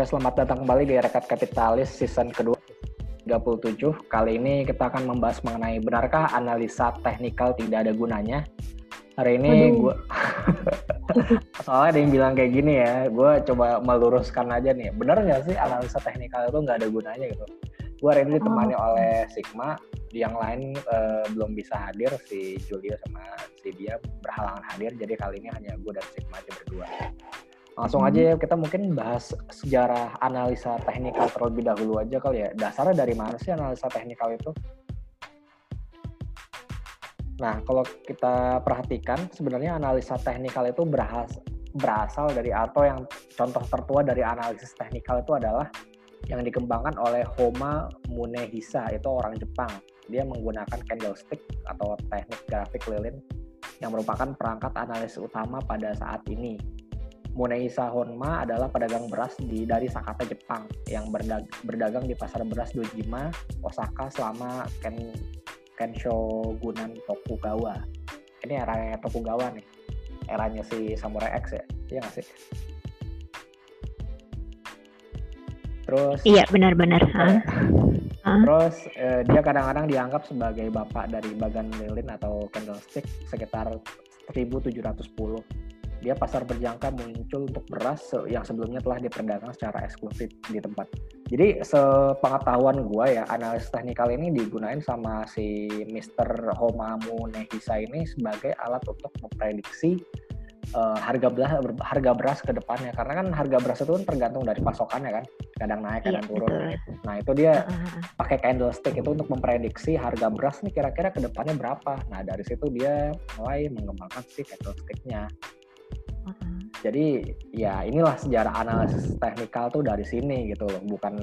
Oke, selamat datang kembali di Rekat Kapitalis season kedua 37. Kali ini kita akan membahas mengenai benarkah analisa teknikal tidak ada gunanya. Hari ini gue soalnya ada yang bilang kayak gini ya, gue coba meluruskan aja nih. Benar nggak sih analisa teknikal itu nggak ada gunanya gitu? Gue hari ini ditemani oh. oleh Sigma, yang lain uh, belum bisa hadir, si Julio sama si dia berhalangan hadir, jadi kali ini hanya gue dan Sigma aja berdua. Langsung aja ya kita mungkin bahas sejarah analisa teknikal terlebih dahulu aja kali ya. Dasarnya dari mana sih analisa teknikal itu? Nah, kalau kita perhatikan sebenarnya analisa teknikal itu berhas, berasal dari atau yang contoh tertua dari analisis teknikal itu adalah yang dikembangkan oleh Homa Munehisa itu orang Jepang. Dia menggunakan candlestick atau teknik grafik lilin yang merupakan perangkat analisis utama pada saat ini Muneisa Honma adalah pedagang beras di dari Sakata Jepang yang berdag, berdagang di pasar beras Dojima, Osaka selama Ken Kenshogunan Tokugawa. Ini eranya Tokugawa nih. Eranya si Samurai X ya. Iya nggak sih? Terus Iya, benar-benar. Huh? Terus eh, dia kadang-kadang dianggap sebagai bapak dari bagan lilin atau candlestick sekitar 1710 dia pasar berjangka muncul untuk beras yang sebelumnya telah diperdagang secara eksklusif di tempat. Jadi sepengetahuan gue ya analis teknikal ini digunakan sama si Mr. Homamu Nehisa ini sebagai alat untuk memprediksi uh, harga beras harga beras ke depannya karena kan harga beras itu kan tergantung dari pasokannya kan kadang naik kadang iya, turun betul. nah itu dia uh-huh. pakai candlestick itu untuk memprediksi harga beras nih kira-kira ke depannya berapa nah dari situ dia mulai mengembangkan si candlesticknya jadi ya inilah sejarah analisis teknikal tuh dari sini gitu loh, bukan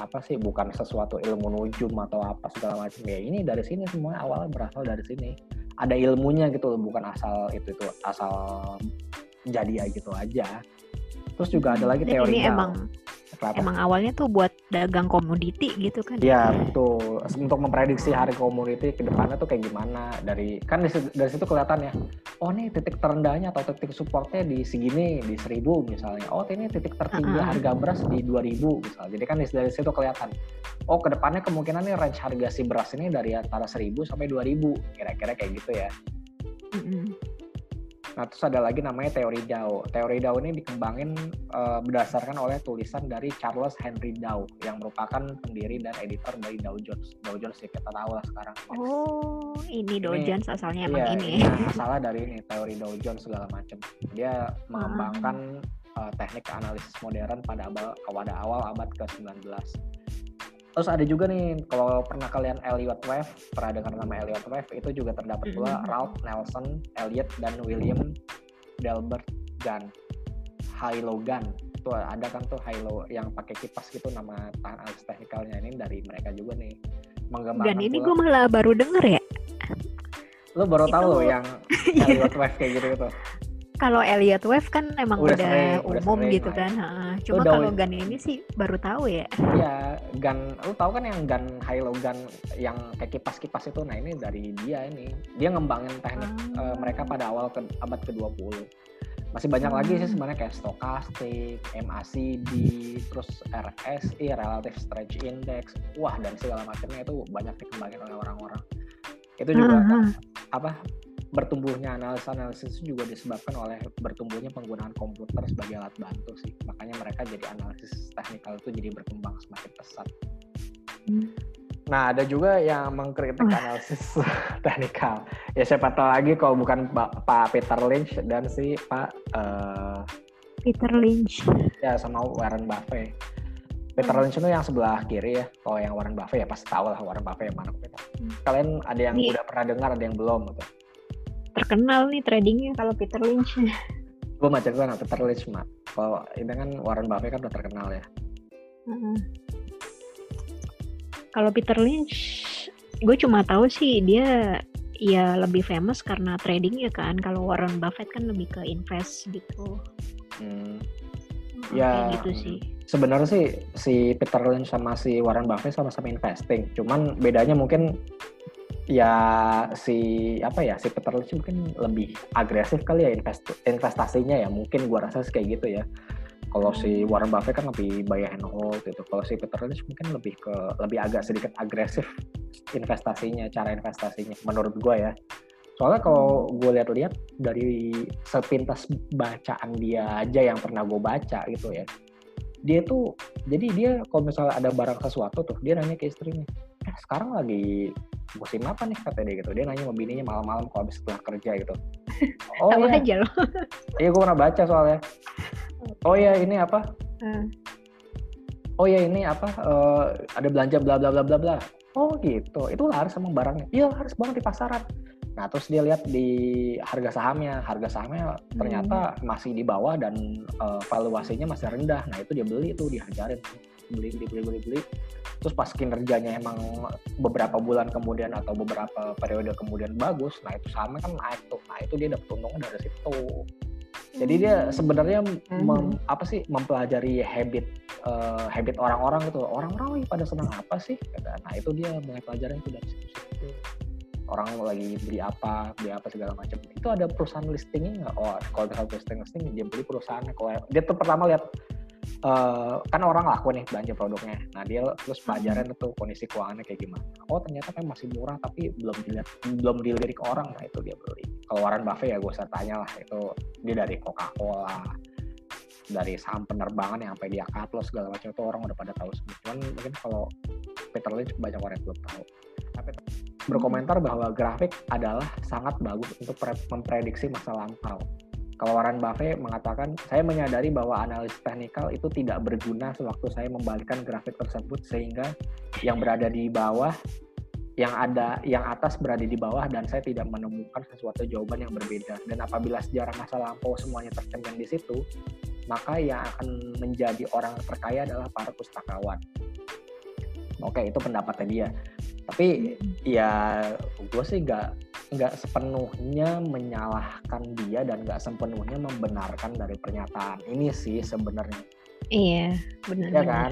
apa sih, bukan sesuatu ilmu nujum atau apa segala macam. Ya ini dari sini semua awalnya berasal dari sini. Ada ilmunya gitu loh, bukan asal itu itu asal jadi aja gitu aja. Terus juga ada lagi teori ini emang Emang awalnya tuh buat dagang komoditi gitu kan? Iya betul. Untuk memprediksi hari komoditi ke depannya tuh kayak gimana dari kan dari, dari situ kelihatan ya. Oh nih titik terendahnya atau titik supportnya di segini di seribu misalnya. Oh ini titik tertinggi uh -huh. harga beras di dua ribu misalnya. Jadi kan dari situ kelihatan. Oh ke depannya kemungkinan nih range harga si beras ini dari antara seribu sampai dua ribu kira-kira kayak gitu ya. Uh -huh. Nah, terus ada lagi namanya teori Dow. Teori Dow ini dikembangin uh, berdasarkan oleh tulisan dari Charles Henry Dow yang merupakan pendiri dan editor dari Dow Jones. Dow Jones ya kita tahu lah sekarang. Oh, ini Dow ini, Jones asalnya emang iya, ini. Iya, asalnya dari ini teori Dow Jones segala macam. Dia mengembangkan uh, teknik analisis modern pada abad, pada awal abad ke-19. Terus ada juga nih kalau pernah kalian Elliot Wave, pernah dengar nama Elliot Wave itu juga terdapat pula mm-hmm. Ralph Nelson, Elliot dan William Delbert Gunn. Hilo Gunn. Itu ada kan tuh Hilo yang pakai kipas gitu nama tahan alis teknikalnya ini dari mereka juga nih. Dan ini gue malah baru denger ya. Lo baru itu... tahu yang Elliot Wave kayak gitu gitu kalau Elliot Wave kan emang udah, udah sering, umum udah gitu kan. Ha. Cuma kalau gun ini sih baru tahu ya. Iya, gun lu tahu kan yang gun high low gun yang kayak kipas-kipas itu. Nah, ini dari dia ini. Dia ngembangin teknik hmm. uh, mereka pada awal ke abad ke-20. Masih banyak hmm. lagi sih sebenarnya kayak stokastik, MACD, terus RSI, relative stretch index. Wah, dan segala macamnya itu banyak dikembangin oleh orang-orang. Itu juga uh -huh. apa bertumbuhnya analisis-analisis juga disebabkan oleh bertumbuhnya penggunaan komputer sebagai alat bantu sih. Makanya mereka jadi analisis teknikal itu jadi berkembang semakin pesat. Hmm. Nah, ada juga yang mengkritik analisis teknikal. Ya siapa tahu lagi kalau bukan Pak Peter Lynch dan si Pak uh, Peter Lynch. Ya, sama Warren Buffett. Peter Lynch itu yang sebelah kiri ya. Kalau yang Warren Buffett ya pasti tahu lah Warren Buffett yang mana. Hmm. Kalian ada yang Ini... udah pernah dengar, ada yang belum gitu terkenal nih tradingnya kalau Peter Lynch. Gue macam gue Peter Lynch mak. Kalau ini kan Warren Buffett kan udah terkenal ya. Kalau Peter Lynch, gue cuma tahu sih dia ya lebih famous karena trading ya kan. Kalau Warren Buffett kan lebih ke invest gitu. Hmm. Ya, gitu sih. Sebenarnya sih si Peter Lynch sama si Warren Buffett sama-sama investing. Cuman bedanya mungkin ya si apa ya si Peter mungkin lebih agresif kali ya invest, investasinya ya. Mungkin gua rasa kayak gitu ya. Kalau si Warren Buffett kan lebih buy and hold gitu. Kalau si Peter Lynch mungkin lebih ke lebih agak sedikit agresif investasinya, cara investasinya menurut gue ya. Soalnya kalau gue lihat-lihat dari sepintas bacaan dia aja yang pernah gue baca gitu ya, dia tuh jadi dia kalau misalnya ada barang sesuatu tuh dia nanya ke istrinya eh sekarang lagi musim apa nih? kata dia gitu. Dia nanya sama bininya malam-malam kalau habis setelah kerja gitu. Oh iya. aja loh. Iya gue pernah baca soalnya. Oh iya ini apa? Hmm. oh iya ini apa uh, ada belanja bla bla bla bla bla. Oh gitu. Itu laris sama barangnya? Iya laris banget di pasaran. Nah, terus dia lihat di harga sahamnya, harga sahamnya ternyata hmm. masih di bawah dan uh, valuasinya masih rendah. Nah, itu dia beli tuh, dihajarin beli beli beli beli beli. Terus pas kinerjanya emang beberapa bulan kemudian atau beberapa periode kemudian bagus, nah itu sahamnya kan naik tuh. Nah, itu dia dapat untung dari situ. Jadi dia hmm. sebenarnya hmm. mem, apa sih mempelajari habit uh, habit orang-orang gitu. Orang-orang pada senang apa sih? Nah, itu dia mulai pelajaran itu dari situ orang lagi beli apa beli apa segala macam itu ada perusahaan listingnya nggak oh kalau misalnya listing listing dia beli perusahaannya kalau dia tuh pertama lihat uh, kan orang laku nih belanja produknya. Nah dia terus hmm. pelajaran itu kondisi keuangannya kayak gimana. Oh ternyata kan masih murah tapi belum dilihat belum dilirik orang. Nah itu dia beli. Kalau Warren Buffett ya gue usah tanya lah. Itu dia dari Coca Cola dari saham penerbangan yang sampai dia cut segala macam itu orang udah pada tahu semua. Cuman mungkin kalau Peter Lynch banyak orang yang belum tahu. Tapi berkomentar bahwa grafik adalah sangat bagus untuk memprediksi masa lampau. Kalau Warren Buffett mengatakan, saya menyadari bahwa analis teknikal itu tidak berguna sewaktu saya membalikkan grafik tersebut sehingga yang berada di bawah, yang ada, yang atas berada di bawah dan saya tidak menemukan sesuatu jawaban yang berbeda. Dan apabila sejarah masa lampau semuanya tercengang di situ, maka yang akan menjadi orang terkaya adalah para pustakawan. Oke, itu pendapatnya dia tapi ya gue sih nggak nggak sepenuhnya menyalahkan dia dan nggak sepenuhnya membenarkan dari pernyataan ini sih sebenarnya. Iya benar ya kan?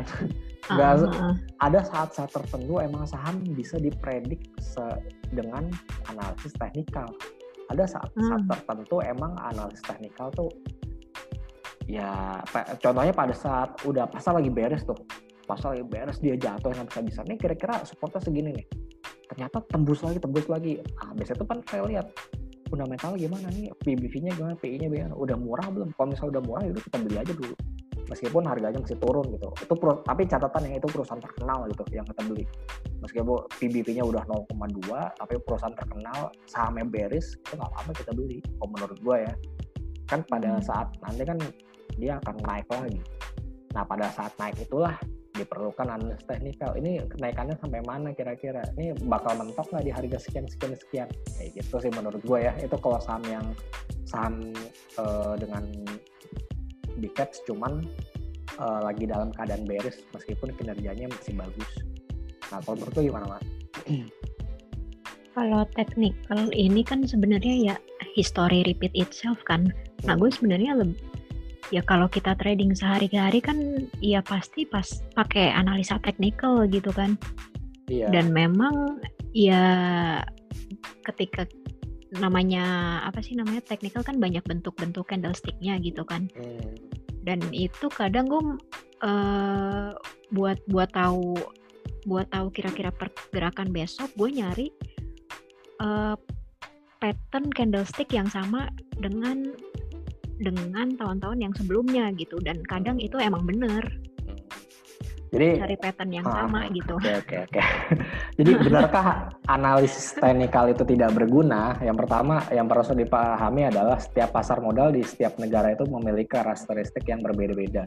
Nggak uh, uh. ada saat-saat tertentu emang saham bisa dipredik dengan analisis teknikal. Ada saat-saat uh. tertentu emang analisis teknikal tuh ya contohnya pada saat udah pasar lagi beres tuh pasal lagi beres dia jatuh yang bisa bisa nih kira-kira supportnya segini nih ternyata tembus lagi tembus lagi. Ah biasanya tuh kan saya lihat fundamental gimana nih? PBV-nya gimana PI-nya gimana udah murah belum? Kalau misalnya udah murah itu kita beli aja dulu. Meskipun harganya masih turun gitu. Itu pro, tapi catatan yang itu perusahaan terkenal gitu yang kita beli. Meskipun PBV-nya udah 0,2 tapi perusahaan terkenal sahamnya beres itu nggak apa-apa kita beli. Kalau menurut gue ya. Kan pada hmm. saat nanti kan dia akan naik lagi. Nah pada saat naik itulah diperlukan analis teknikal. Ini kenaikannya sampai mana kira-kira? Ini bakal mentok nggak di harga sekian sekian sekian? Kayak gitu sih menurut gue ya. Itu kalau saham yang saham uh, dengan big caps cuman uh, lagi dalam keadaan beres meskipun kinerjanya masih bagus. Nah kalau menurut gue gimana mas? Kalau teknik, kalau ini kan sebenarnya ya history repeat itself kan. Nah gue sebenarnya ya kalau kita trading sehari-hari kan ya pasti pas pakai analisa teknikal gitu kan. Iya. Dan memang ya ketika namanya apa sih namanya teknikal kan banyak bentuk-bentuk candlesticknya gitu kan. Hmm. Dan itu kadang gue uh, buat buat tahu buat tahu kira-kira pergerakan besok gue nyari uh, pattern candlestick yang sama dengan dengan tahun-tahun yang sebelumnya gitu dan kadang itu emang bener jadi cari pattern yang ah, sama gitu. Oke oke oke. Jadi benarkah analisis teknikal itu tidak berguna? Yang pertama yang perlu dipahami adalah setiap pasar modal di setiap negara itu memiliki karakteristik yang berbeda-beda.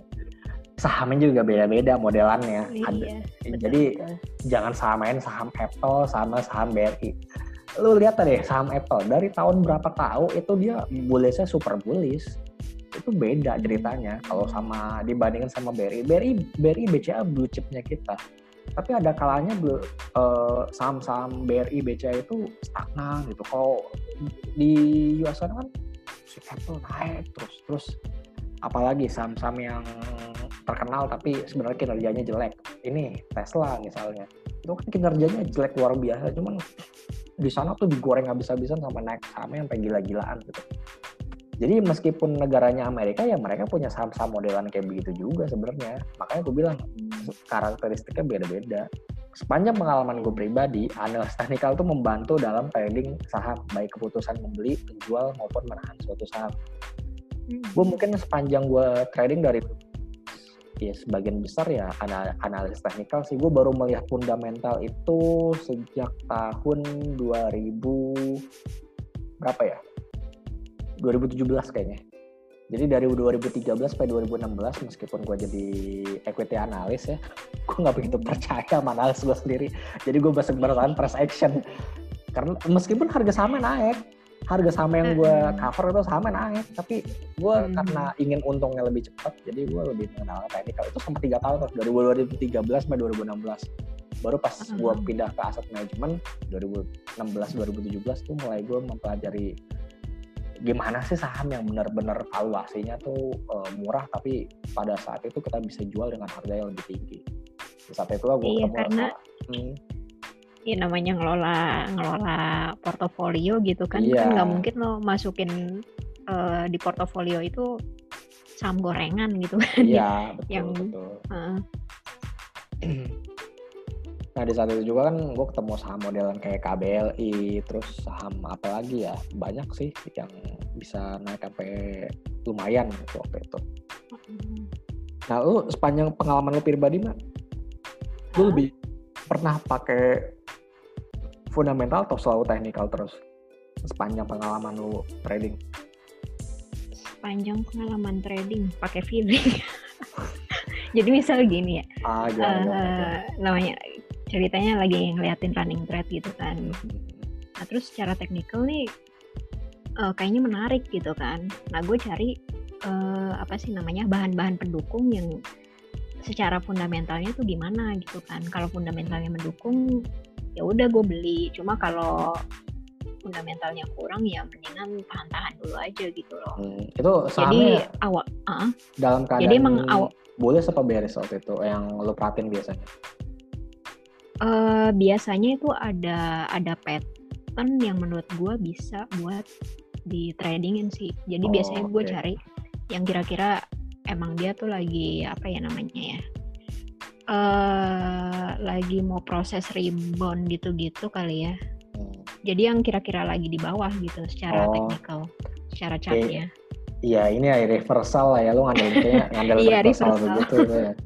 Sahamnya juga beda-beda modelannya. Iya, Ada, betul, jadi betul. jangan samain saham Apple sama saham BRI. Lu lihat tadi saham Apple dari tahun berapa tahu itu dia bullish super bullish itu beda ceritanya kalau sama dibandingkan sama BRI. BRI BRI BCA blue chipnya kita. Tapi ada kalanya uh, saham-saham BRI BCA itu stagnan gitu. Kalau di US kan si Apple naik terus terus apalagi saham-saham yang terkenal tapi sebenarnya kinerjanya jelek. Ini Tesla misalnya. Itu kan kinerjanya jelek luar biasa, cuman di sana tuh digoreng habis-habisan sama naik sahamnya sampai gila-gilaan gitu. Jadi meskipun negaranya Amerika ya mereka punya saham-saham modelan kayak begitu juga sebenarnya. Makanya gue bilang karakteristiknya beda-beda. Sepanjang pengalaman gue pribadi analis teknikal tuh membantu dalam trading saham baik keputusan membeli menjual maupun menahan suatu saham. Hmm. gue mungkin sepanjang gue trading dari ya sebagian besar ya analisis teknikal sih. Gue baru melihat fundamental itu sejak tahun 2000 berapa ya? 2017 kayaknya. Jadi dari 2013 sampai 2016 meskipun gue jadi equity analis ya gue nggak begitu percaya sama analis gue sendiri. Jadi gue basik bertahan price action. Karena meskipun harga sama naik harga sama yang gue cover itu sama naik tapi gue hmm. karena ingin untungnya lebih cepat jadi gue lebih mengenal teknikal itu sampai tiga tahun tuh dari 2013 sampai 2016 baru pas hmm. gue pindah ke aset manajemen 2016 2017 tuh mulai gue mempelajari gimana sih saham yang benar-benar valuasinya tuh uh, murah tapi pada saat itu kita bisa jual dengan harga yang lebih tinggi. Di saat itu gue iya, karena hmm, ya namanya ngelola ngelola portofolio gitu kan iya. kan nggak mungkin lo masukin uh, di portofolio itu saham gorengan gitu kan iya betul yang betul. Uh. nah di saat itu juga kan gue ketemu saham modelan kayak KBLI terus saham apa lagi ya banyak sih yang bisa naik sampai lumayan gitu waktu itu nah lu sepanjang pengalaman lu pribadi mah lu lebih pernah pakai fundamental atau selalu teknikal terus sepanjang pengalaman lu trading? Sepanjang pengalaman trading pakai feeling. Jadi misal gini ya, ah, uh, namanya ceritanya lagi ngeliatin running trade gitu kan. Hmm. Nah terus secara teknikal nih uh, kayaknya menarik gitu kan. Nah gue cari uh, apa sih namanya bahan-bahan pendukung yang secara fundamentalnya tuh gimana gitu kan. Kalau fundamentalnya mendukung ya udah gue beli. Cuma kalau fundamentalnya kurang ya mendingan tahan-tahan dulu aja gitu loh. Hmm, itu jadi awal uh, dalam keadaan jadi emang awal boleh apa beres waktu itu yang lo perhatiin biasanya? Uh, biasanya itu ada ada pattern yang menurut gue bisa buat di tradingin sih. Jadi oh, biasanya gue okay. cari yang kira-kira emang dia tuh lagi apa ya namanya ya uh, lagi mau proses rebound gitu-gitu kali ya. Hmm. Jadi yang kira-kira lagi di bawah gitu secara oh. teknikal, secara chartnya. Iya ini ya reversal lah ya lu ngandelin kayaknya ngandel iya, reversal, reversal begitu gitu ya.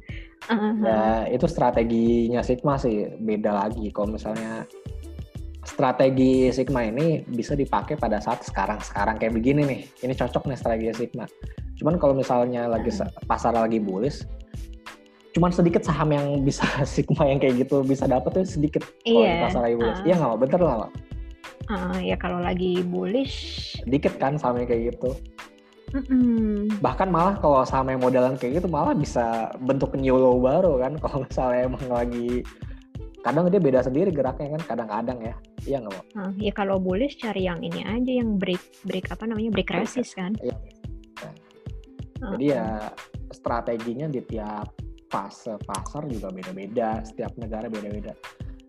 Uh-huh. Ya itu strateginya Sigma sih beda lagi. Kalau misalnya strategi Sigma ini bisa dipakai pada saat sekarang-sekarang kayak begini nih. Ini cocok nih strategi Sigma. Cuman kalau misalnya lagi pasar lagi bullish, cuman sedikit saham yang bisa Sigma yang kayak gitu bisa dapat tuh sedikit kalau iya. di pasar lagi bullish. Uh, iya nggak, bener lah. Uh, ya kalau lagi bullish. Sedikit kan sahamnya kayak gitu. Mm-hmm. Bahkan malah kalau saham yang modelan kayak gitu malah bisa bentuk new low baru kan kalau misalnya emang lagi kadang dia beda sendiri geraknya kan kadang-kadang ya iya nggak mau uh, ya kalau bullish cari yang ini aja yang break break apa namanya break resist kan iya. Uh, jadi ya strateginya di tiap fase pasar juga beda-beda, setiap negara beda-beda.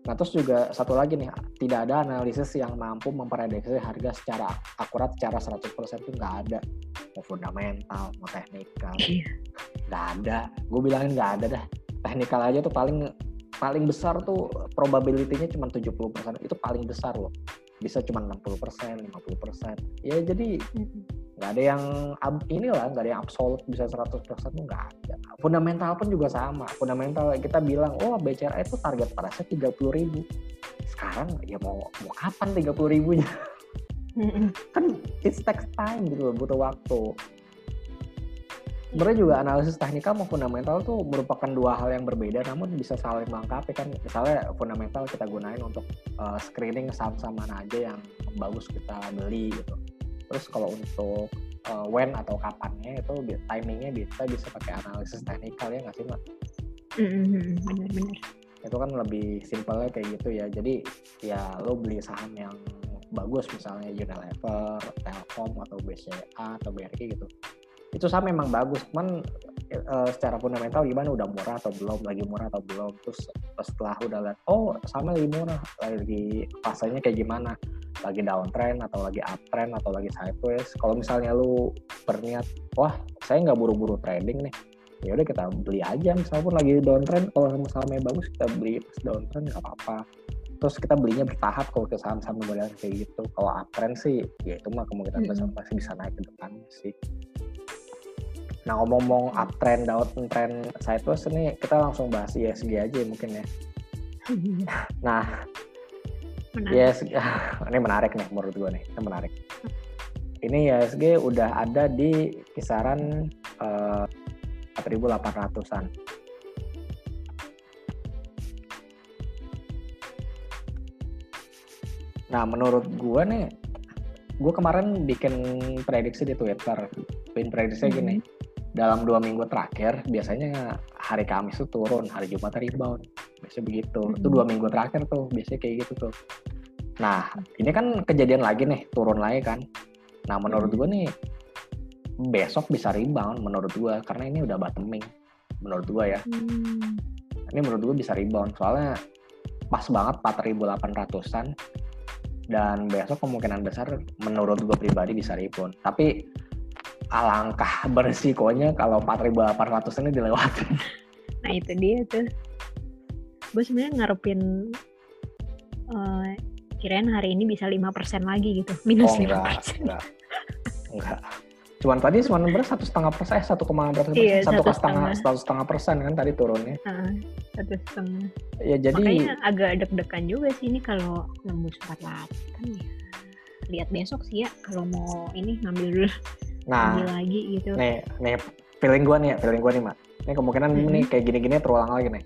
Nah terus juga satu lagi nih, tidak ada analisis yang mampu memprediksi harga secara akurat secara 100% itu nggak ada. Mau fundamental, mau teknikal, iya. nggak ada. Gue bilangin nggak ada dah. Teknikal aja tuh paling paling besar tuh probability-nya cuma 70%. Itu paling besar loh. Bisa cuma 60%, 50%. Ya jadi nggak ada yang inilah nggak ada yang absolut bisa 100% tuh nggak ada. Fundamental pun juga sama. Fundamental kita bilang oh BCRA itu target parasnya tiga puluh ribu. Sekarang ya mau mau kapan tiga puluh ribunya? Kan it takes time gitu loh butuh waktu. Sebenarnya juga analisis teknikal mau fundamental tuh merupakan dua hal yang berbeda namun bisa saling melengkapi kan. Misalnya fundamental kita gunain untuk uh, screening saham-saham mana aja yang bagus kita beli gitu terus kalau untuk uh, when atau kapannya itu timingnya bisa bisa pakai analisis teknikal ya nggak sih mbak? Mm-hmm, benar-benar. Itu kan lebih simpelnya kayak gitu ya. Jadi ya lo beli saham yang bagus misalnya Unilever, Telkom atau BCA atau BRI gitu. Itu saham memang bagus, cuman uh, secara fundamental gimana udah murah atau belum, lagi murah atau belum. Terus setelah udah lihat, oh sama lagi murah, lagi fasenya kayak gimana lagi downtrend atau lagi uptrend atau lagi sideways kalau misalnya lu berniat wah saya nggak buru-buru trading nih. Ya udah kita beli aja misalnya lagi downtrend kalau sahamnya bagus kita beli pas downtrend nggak apa-apa. Terus kita belinya bertahap kalau ke saham-saham model kayak gitu. Kalau uptrend sih ya itu mah kemungkinan besar mm -hmm. pasti bisa naik ke depan sih. Nah ngomong-ngomong uptrend downtrend sideways ini kita langsung bahas ISG aja mungkin ya. Nah menarik. yes ini menarik nih menurut gue nih ini menarik ini ISG udah ada di kisaran uh, 4.800-an. Nah, menurut gue nih, gue kemarin bikin prediksi di Twitter. Bikin prediksi hmm. Dalam dua minggu terakhir, biasanya hari Kamis itu turun, hari Jumat rebound. Biasanya begitu. Hmm. Itu dua minggu terakhir tuh, biasanya kayak gitu tuh. Nah, ini kan kejadian lagi nih, turun lagi kan. Nah, menurut hmm. gue nih, besok bisa rebound menurut gua karena ini udah bottoming menurut gua ya. Hmm. Ini menurut gua bisa rebound soalnya pas banget 4.800-an dan besok kemungkinan besar menurut gua pribadi bisa rebound. Tapi alangkah bersikonya kalau 4.800 ini dilewati. Nah itu dia tuh. Gue sebenarnya ngarepin uh, kirain hari ini bisa 5% lagi gitu. Minus oh, enggak, 5%. Enggak. enggak. Cuman tadi cuma beras satu setengah persen, eh, satu koma berapa iya, satu setengah, satu setengah persen kan tadi turunnya. satu setengah. Ya jadi. Makanya agak deg-degan juga sih ini kalau nembus empat kan ya. Lihat besok sih ya kalau mau ini ngambil dulu. Nah, lagi gitu. Nih, nih feeling gue nih, feeling gue nih mak. Ini kemungkinan hmm. nih kayak gini-gini terulang lagi nih.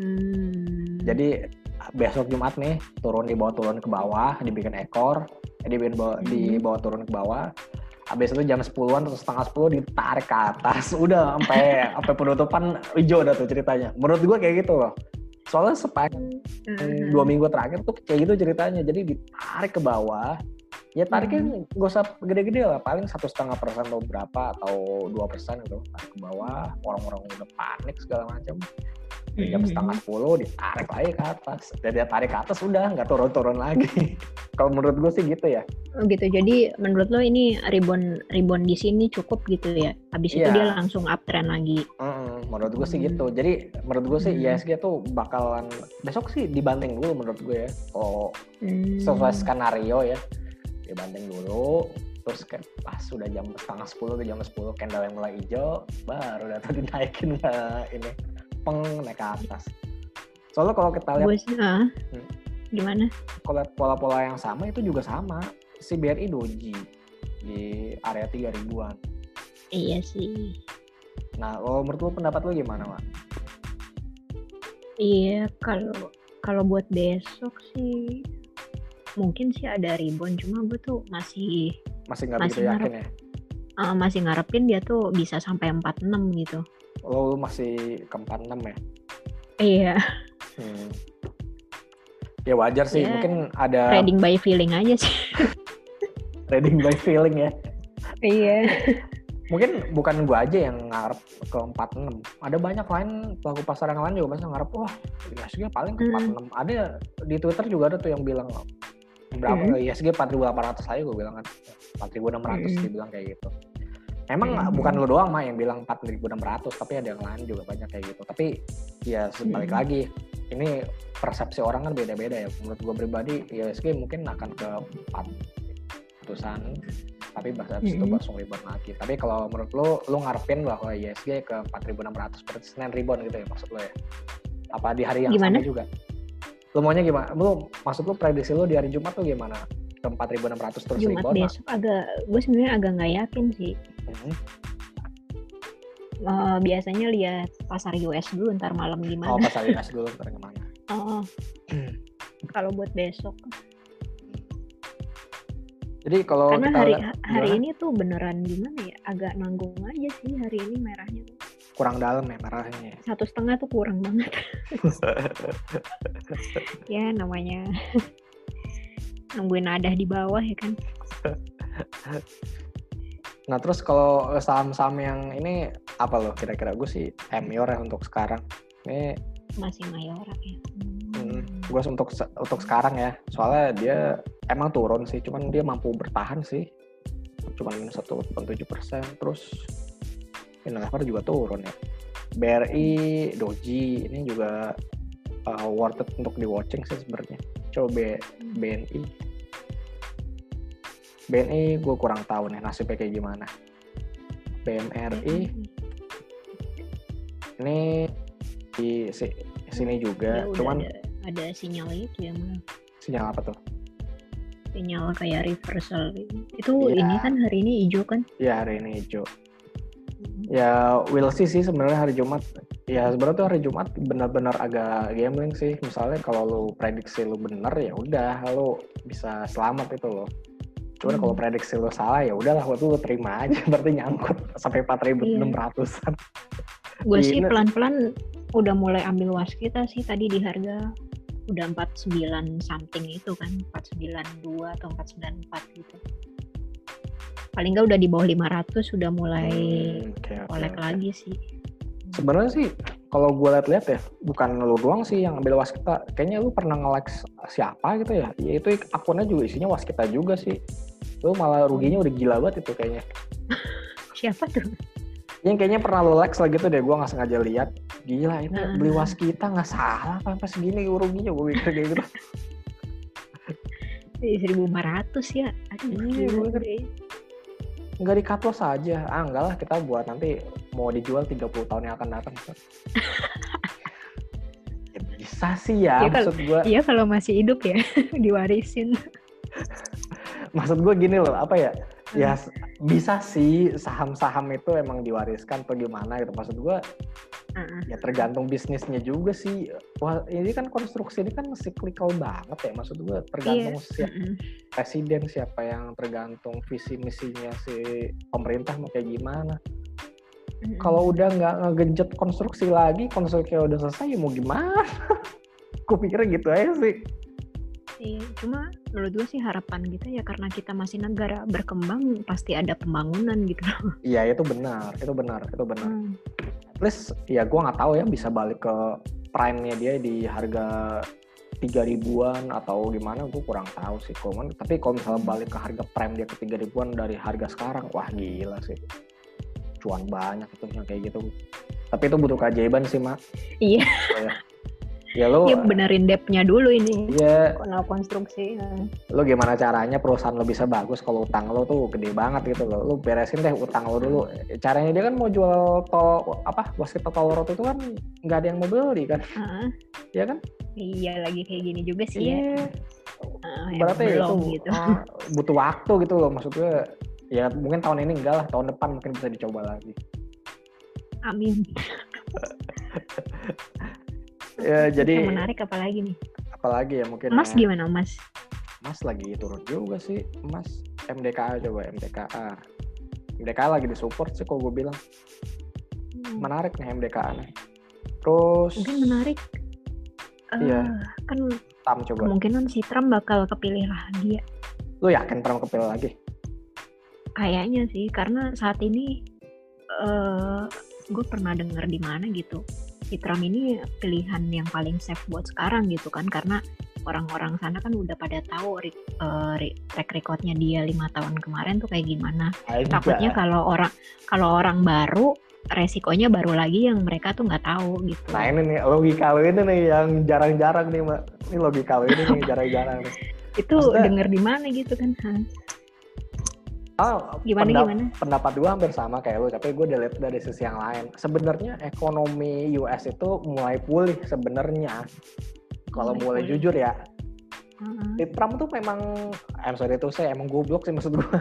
Hmm. Jadi besok Jumat nih turun di bawah turun ke bawah dibikin ekor di bawah, hmm. di bawah turun ke bawah habis itu jam 10-an atau setengah 10 ditarik ke atas udah sampai sampai penutupan hijau udah tuh ceritanya menurut gue kayak gitu loh soalnya sepanjang hmm. dua minggu terakhir tuh kayak gitu ceritanya jadi ditarik ke bawah ya tariknya hmm. gak usah gede-gede lah paling satu setengah persen atau berapa atau dua persen gitu tarik ke bawah orang-orang udah panik segala macam jam setengah sepuluh ditarik lagi ke atas dan dia tarik ke atas udah nggak turun-turun lagi kalau menurut gue sih gitu ya oh gitu jadi menurut lo ini ribon ribon di sini cukup gitu ya habis yeah. itu iya. dia langsung uptrend lagi mm, menurut gue sih hmm. gitu jadi menurut gue sih mm. ISG tuh bakalan besok sih dibanting dulu menurut gue ya oh mm. sesuai skenario ya dibanting dulu terus kayak pas sudah jam setengah sepuluh ke jam sepuluh candle yang mulai hijau baru datang dinaikin lah ini peng naik ke atas. Soalnya kalau kita lihat uh, hmm, gimana? Kalau pola-pola yang sama itu juga sama. Si BRI doji di area tiga ribuan. Iya sih. Nah, kalau menurut lu pendapat lu gimana, Mak? Iya, kalau kalau buat besok sih mungkin sih ada rebound cuma gue tuh masih masih nggak masih yakin ya uh, masih ngarepin dia tuh bisa sampai 46 gitu lo masih ke 46 ya? Iya. Hmm. Ya wajar sih, ya, mungkin ada trading by feeling aja sih. trading by feeling ya. Iya. mungkin bukan gua aja yang ngarep ke 46. Ada banyak lain pelaku pasar yang lain juga masa ngarep wah ISG paling ke 46. Hmm. Ada di Twitter juga ada tuh yang bilang berapa hmm. ISG 4800 aja gue bilang kan. 4600 hmm. dibilang kayak gitu. Emang hmm. bukan lo doang mah yang bilang 4.600, tapi ada yang lain juga banyak kayak gitu. Tapi ya sebalik hmm. lagi, ini persepsi orang kan beda-beda ya. Menurut gue pribadi, ISG mungkin akan ke 4 ratusan, tapi bahasa hmm. itu langsung rebound lagi. Tapi kalau menurut lo, lo ngarepin bahwa ISG ke 4.600 per Senin rebound gitu ya maksud lo ya? Apa di hari yang gimana? sama juga? Lo maunya gimana? Lo maksud lo prediksi lo di hari Jumat tuh gimana? ke 4.600 terus Jumat rebound besok agak gue sebenarnya agak nggak yakin sih. Hmm. uh, biasanya lihat pasar US dulu ntar malam gimana. Oh pasar US dulu ntar gimana? Oh kalau buat besok. Jadi kalau karena kita hari hari ini tuh beneran gimana ya? Agak nanggung aja sih hari ini merahnya kurang dalam ya merahnya satu setengah tuh kurang banget. Ya namanya nungguin ada di bawah ya kan. Nah terus kalau saham-saham yang ini apa loh kira-kira? Gue sih mayor ya untuk sekarang. Ini masih mayor ya. Hmm. gue untuk untuk sekarang ya. Soalnya dia emang turun sih cuman dia mampu bertahan sih. Cuman minus 1,7 persen. Terus Unilever juga turun ya. BRI Doji ini juga uh, worth it untuk di watching sih sebenarnya. Coba BNI BNI gue kurang tahu nih nasibnya kayak gimana. BMRI ini di si- sini Ya juga udah cuman ada, ada sinyal itu ya Mal. sinyal apa tuh? Sinyal kayak reversal. Itu Iya. ini kan hari ini hijau kan? Ya hari ini hijau ya we'll see sih sebenarnya hari Jumat. Ya sebenarnya tuh hari Jumat benar-benar agak gambling sih. Misalnya kalau lu prediksi lu bener ya udah lu bisa selamat itu loh. Cuman Hmm. kalau prediksi lu salah ya udahlah waktu lu terima aja. Berarti nyangkut sampai 4.600an gue Iya, sih ini- pelan-pelan udah mulai ambil waskita sih tadi di harga. Udah 49 something itu kan 492 atau 494 gitu paling nggak udah di bawah 500 sudah mulai Hmm, kolek oke. lagi sih. Sebenarnya sih kalau gue lihat-lihat ya bukan lu doang sih yang ambil waskita. Kayaknya lu pernah nge-like siapa gitu ya? Ya itu akunnya juga isinya waskita juga sih. Lu malah ruginya udah gila banget itu kayaknya. Siapa tuh? Yang kayaknya pernah lu like lagi tuh deh gue nggak sengaja lihat. Gila ini Ah. beli waskita nggak salah apa sampai segini ruginya gue mikir kayak gitu. Ih, 1500 ya. Aduh Iya, gila. Nggak di cut loss aja. Ah enggak lah kita buat nanti mau dijual 30 tahun yang akan datang. Ya bisa sih ya Ya, maksud gue iya kalau masih hidup ya diwarisin. Maksud gue gini loh apa ya ya s- bisa sih saham-saham itu emang diwariskan atau gimana gitu. Maksud gue Heeh. ya tergantung bisnisnya juga sih. Wah ini kan konstruksi ini kan cyclical banget ya. Maksud gue tergantung siapa Mm-mm. presiden siapa yang tergantung visi misinya si pemerintah mau kayak gimana. Mm-mm. kalau udah nggak ngegenjet konstruksi lagi konstruksi udah selesai ya mau gimana? Gue pikirnya gitu aja sih Iya, cuma menurut gue sih harapan kita ya karena kita masih negara berkembang pasti ada pembangunan gitu. iya itu benar itu benar itu benar Hmm. least ya gue nggak tahu ya bisa balik ke prime-nya dia di harga tiga ribuan atau gimana gue kurang tahu sih Cuman, tapi kalau misalnya balik ke harga prime dia ke tiga ribuan dari harga sekarang wah gila sih cuan banyak itu yang kayak gitu tapi itu butuh keajaiban sih mak Iya. ya, ya lo Ya benerin depnya dulu ini. ya Kalau konstruksi. lo gimana caranya perusahaan lo bisa bagus kalau utang lo tuh gede banget gitu loh lo beresin deh utang lo dulu caranya dia kan mau jual tol apa waskita tol road itu kan nggak ada yang mau beli kan Heeh. ya kan iya lagi kayak gini juga sih ya. iya berarti itu belum gitu. ah, butuh waktu gitu loh maksud gue ya mungkin tahun ini enggak lah tahun depan mungkin bisa dicoba lagi Amin. ya jadi Yang menarik apalagi nih? apalagi ya mungkin Mas ya, gimana Mas? Mas lagi turun juga sih Mas MDKA coba MDKA MDKA lagi disupport sih kok gue bilang Hmm, menarik nih MDKA nih terus Mungkin menarik. Eh, Iya. Kan Tam coba kemungkinan si Trump bakal kepilih lagi ya. lu yakin pernah kepilih lagi Kayaknya sih karena saat ini eh gue pernah dengar di mana gitu si Trump ini pilihan yang paling safe buat sekarang gitu kan karena orang-orang sana kan udah pada tahu re- track recordnya dia lima tahun kemarin tuh kayak gimana. Takutnya kalau orang kalau orang baru resikonya baru lagi yang mereka tuh nggak tahu gitu. Nah ini nih logika lu ini nih yang jarang-jarang nih mbak. Ini logika lu ini nih jarang-jarang. Itu maksudnya- denger di mana gitu kan Hah, Oh, gimana pendap- gimana Pendapat gue hampir sama kayak lu, tapi gue udah lihat dari sisi yang lain. Sebenarnya ekonomi US itu mulai pulih sebenarnya. Kalau Mulai pulih. jujur ya, si Trump tuh memang, I'm sorry itu saya emang goblok sih maksud gue.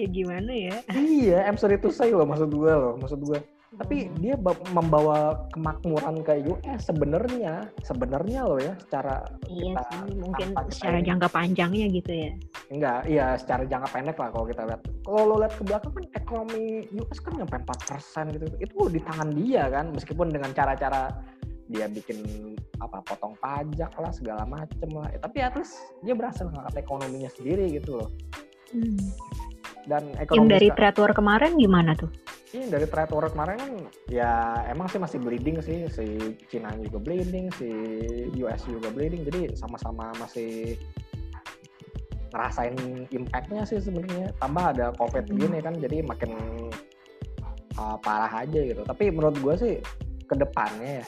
ya gimana ya iya, I'm sorry itu saya loh maksud gue loh, maksud gue. Tapi Hmm. dia ba- membawa kemakmuran ke US sebenarnya, sebenarnya loh ya, secara iya kita sih mungkin kita secara ini- jangka panjangnya gitu ya Enggak, iya secara jangka pendek lah kalau kita lihat. Kalau lo lihat ke belakang kan ekonomi US kan nyampe 4% gitu. Itu di tangan dia kan, meskipun dengan cara-cara dia bikin apa potong pajak lah segala macem lah. Eh, tapi at least dia berhasil ngangkat ekonominya sendiri gitu loh. Hmm. Dan yang ekonomi dari seka- trade war kemarin gimana tuh Iya dari trade war kemarin kan ya emang sih masih bleeding sih. Si Cina juga bleeding si US juga bleeding. Jadi sama-sama masih ngerasain impactnya sih sebenarnya. Tambah ada covid Hmm. gini kan jadi makin uh, parah aja gitu. Tapi menurut gue sih ke depannya ya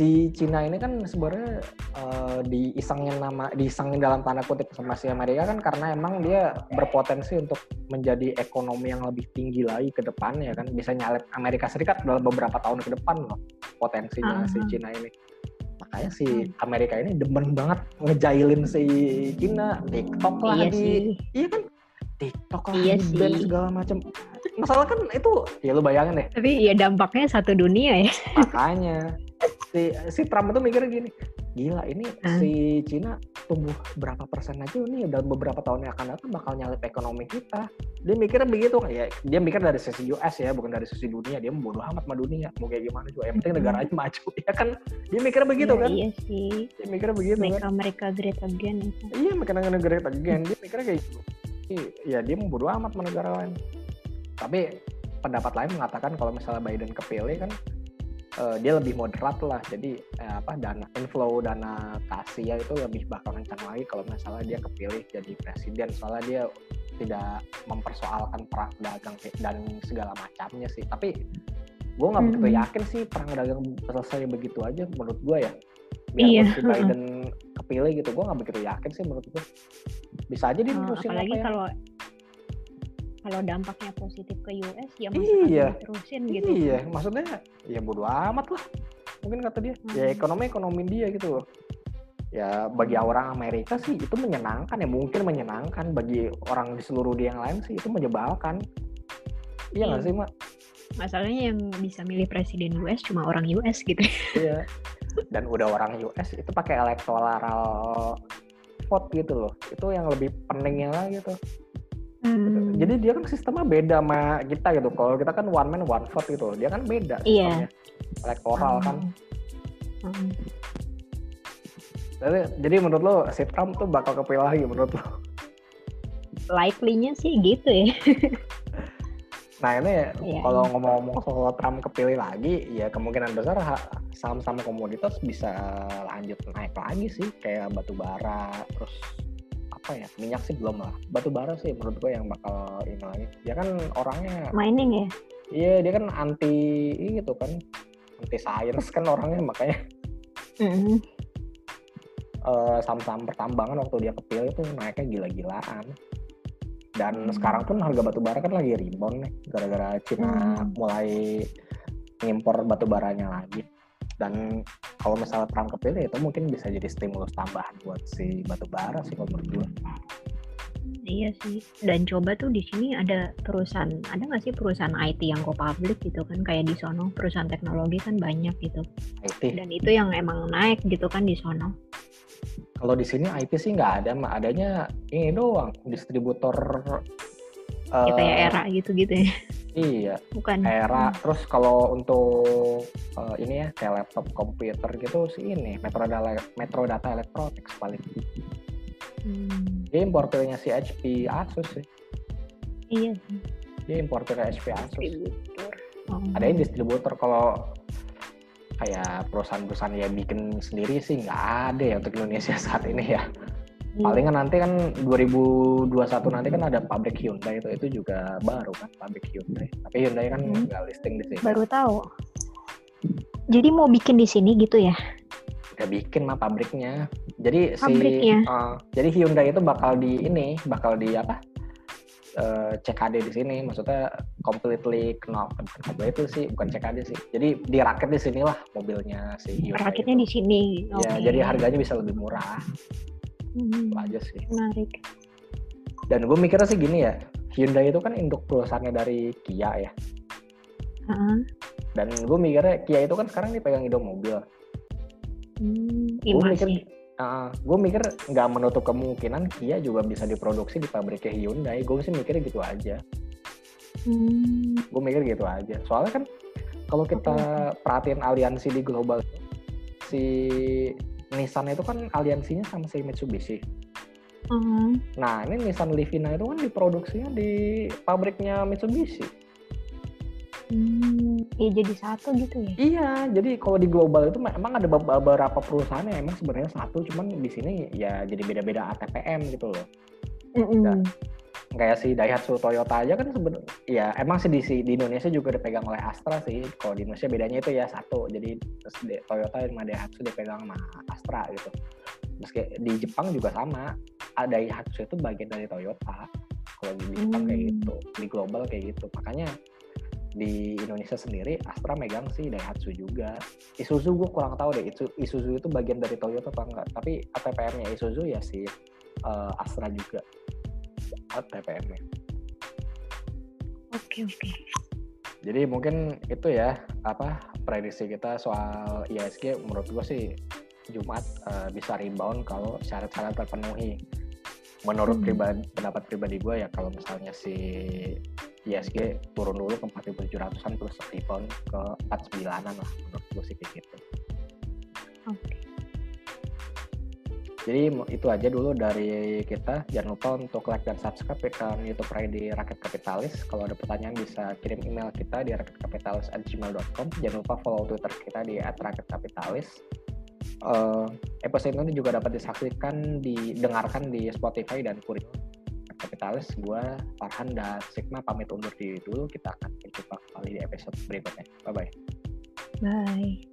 si Cina ini kan sebenarnya uh, diisengin nama diisengin dalam tanda kutip sama si Amerika kan karena emang dia berpotensi untuk menjadi ekonomi yang lebih tinggi lagi ke depannya kan? Bisa nyalip Amerika Serikat dalam beberapa tahun ke depan loh potensinya si Ah. Cina ini. Makanya si Amerika ini demen banget ngejailin si Cina. TikTok lah Iya di iya kan? TikTok lah Iya di ban sih. segala macam masalah kan itu ya lu bayangin deh. Tapi ya dampaknya satu dunia ya. makanya si si Trump itu mikir gini gila ini si Cina tumbuh berapa persen aja nih dalam beberapa tahun yang akan datang bakal nyalip ekonomi kita. Dia mikirnya begitu ya dia mikir dari sisi US ya bukan dari sisi dunia. Dia bodo amat sama dunia mau kayak gimana juga. Yang penting Mhm. negara aja maju ya kan? Dia mikirnya begitu Iya, kan? Iya sih. dia mikirnya begitu Make kan? America great again itu. iya makanya negara again. Dia mikirnya kayak gitu. Ya dia bodo amat sama negara lain. Tapi pendapat lain mengatakan kalau misalnya Biden kepilih kan eh, dia lebih moderat lah. Jadi eh, apa dana inflow dana ke Asia itu lebih bakal kencang lagi kalau misalnya dia kepilih jadi presiden. Soalnya dia tidak mempersoalkan perang dagang dan segala macamnya sih. Tapi gue nggak begitu yakin sih perang dagang selesai begitu aja menurut gue ya. Iya, biarpun si Biden kepilih gitu gue nggak begitu yakin sih menurut gue bisa aja dia nerusin apalagi apa ya kalau dampaknya positif ke US ya masa Iya. harus diterusin gitu. iya maksudnya ya bodo amat lah mungkin kata dia ya Hmm. ekonomi ekonomi dia gitu loh ya bagi orang Amerika sih itu menyenangkan ya mungkin menyenangkan bagi orang di seluruh dia yang lain sih itu menyebalkan iya nggak Iya. sih mak Masalahnya yang bisa milih presiden US cuma orang US gitu. iya dan udah orang US itu pakai electoral vote gitu loh itu yang lebih pentingnya lagi tuh Hmm. Jadi dia kan sistemnya beda sama kita gitu. Kalau kita kan one man one vote gitu. Dia kan beda Iya. sistemnya. Elektoral kan. Hmm. Jadi, jadi menurut lo si Trump tuh bakal kepilih lagi menurut lo? Likely-nya sih gitu ya. Nah ini Iya. kalau ngomong-ngomong soal Trump kepilih lagi, ya kemungkinan besar ha- saham-saham komoditas bisa lanjut naik lagi sih. Kayak batu bara, terus apa ya minyak sih belum lah. Batu bara sih menurut gue yang bakal ini lagi. Dia kan orangnya, Mining ya. iya dia kan anti itu kan, anti science kan orangnya makanya Hmm. eh, saham-saham pertambangan waktu dia kepilih itu naiknya gila-gilaan. Dan Hmm. sekarang pun harga batu bara kan lagi rebound nih gara-gara Cina Hmm. mulai ngimpor batu baranya lagi. Dan kalau misalnya Trump kepilih itu mungkin bisa jadi stimulus tambahan buat si batu bara sih kalau menurut gue. Iya sih. Dan coba tuh di sini ada perusahaan, ada nggak sih perusahaan IT yang go public gitu kan kayak di sono perusahaan teknologi kan banyak gitu. IT. Dan itu yang emang naik gitu kan di sono. Kalau di sini IT sih nggak ada, mah adanya ini doang distributor. Ya eh, kayak era gitu-gitu ya. Iya, Bukan. era terus kalau untuk eh, ini ya kayak laptop komputer gitu sih ini Metro Data Metro Data Electronics paling Hmm. dia importernya si HP Asus sih Iya dia importernya HP Asus Distributor. Oh. ada yang distributor kalau kayak perusahaan-perusahaan ya bikin sendiri sih nggak ada ya untuk Indonesia saat ini ya. Palingan nanti kan 2021 nanti kan ada pabrik Hyundai itu itu juga baru kan pabrik Hyundai tapi Hyundai kan Hmm. nggak listing di sini Baru tahu. Jadi mau bikin di sini gitu ya? udah bikin mah pabriknya. Jadi Pabriknya? si uh, jadi Hyundai itu bakal di ini, bakal di apa? eh, CKD di sini, maksudnya completely kenal bukan completely sih, bukan CKD sih. Jadi dirakit di sinilah mobilnya si Hyundai. Rakitnya itu. di sini. Ya, Oke. jadi harganya bisa lebih murah, Hmm, aja sih. menarik. Dan gue mikirnya sih gini ya, Hyundai itu kan induk perusahaannya dari Kia ya. Heeh. Dan gue mikirnya Kia itu kan sekarang dipegang Indo Mobil. Hmm, gue mikir masih. gue mikir nggak menutup kemungkinan Kia juga bisa diproduksi di pabriknya Hyundai gue sih mikirnya gitu aja Hmm, gue mikir gitu aja soalnya kan kalau kita perhatiin aliansi di global si Nissan itu kan aliansinya sama si Mitsubishi heeh. nah ini Nissan Livina itu kan diproduksinya di pabriknya Mitsubishi ya jadi satu gitu ya iya jadi kalau di global itu emang ada beberapa perusahaan yang emang sebenarnya satu cuman di sini ya jadi beda-beda ATPM gitu loh mm -mm. Kayak si Daihatsu Toyota aja kan sebenarnya ya emang sih di, di Indonesia juga dipegang oleh Astra sih. Kalau di Indonesia bedanya itu ya satu. Jadi Toyota sama Daihatsu dipegang sama Astra gitu. Meski di Jepang juga sama. Ada Daihatsu itu bagian dari Toyota. Kalau di Jepang hmm. kayak gitu di global kayak gitu. Makanya di Indonesia sendiri Astra megang sih Daihatsu juga. Isuzu gue kurang tahu deh Isuzu itu bagian dari Toyota apa enggak. Tapi ATPM-nya Isuzu ya si uh, Astra juga ATPM-nya oke oke jadi mungkin itu ya apa prediksi kita soal ISG menurut gue sih Jumat uh, bisa rebound kalau syarat-syarat terpenuhi menurut hmm. pribadi pendapat pribadi gue ya kalau misalnya si ISG turun dulu ke 4700-an terus rebound ke 49-an lah menurut gue sih kayak gitu. Oke. Okay. Jadi itu aja dulu dari kita. Jangan lupa untuk like dan subscribe akun YouTube Friday Rakyat Kapitalis. Kalau ada pertanyaan bisa kirim email kita di rakyatkapitalis@gmail.com. Jangan lupa follow Twitter kita di @rakyatkapitalis. Uh, episode ini juga dapat disaksikan, didengarkan di Spotify dan Kurikulum Kapitalis, gue Farhan dan Sigma pamit undur diri dulu. Kita akan berjumpa kembali di episode berikutnya. Bye-bye. Bye.